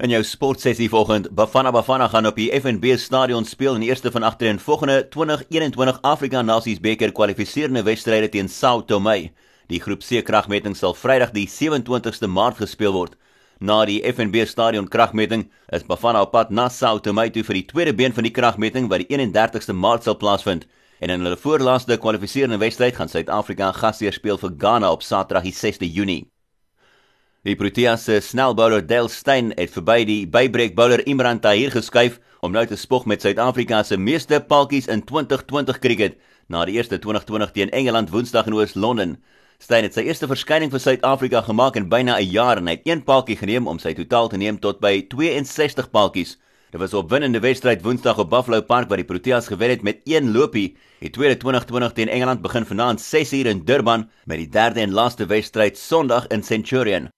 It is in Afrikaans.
In jou sportsessie vanoggend, Bafana Bafana gaan op die FNB Stadion speel in die eerste van agter en volgende 2021 Afrika Nasies beker kwalifiserende wedstryde teen Sao Tome. Die groep C kragmeting sal Vrydag die 27ste Maart gespeel word. Na die FNB Stadion kragmeting is Bafana op pad na Sao Tome toe vir die tweede been van die kragmeting wat die 31ste Maart sal plaasvind. En in hulle voorlaaste kwalifiserende wedstryd gaan Suid-Afrika gasheer speel vir Ghana op Saterdag die 6de Junie. Die Proteas se snelbouler Del Steyn het verby die bybreek bouler Imran Tahir geskuif om nou te spog met Suid-Afrika se meeste paltjies in 2020 cricket na die eerste 2020 teen Engeland Woensdag in Oos-London. Steyn het sy eerste verskyning vir Suid-Afrika gemaak in byna 'n jaar en hy het een paltjie geneem om sy totaal te neem tot by 62 paltjies. Dit was 'n opwindende wedstryd Woensdag op Buffalo Park waar die Proteas gewen het met een lopie. Die tweede 2020 teen Engeland begin vanaand 6uur in Durban met die derde en laaste wedstryd Sondag in Centurion.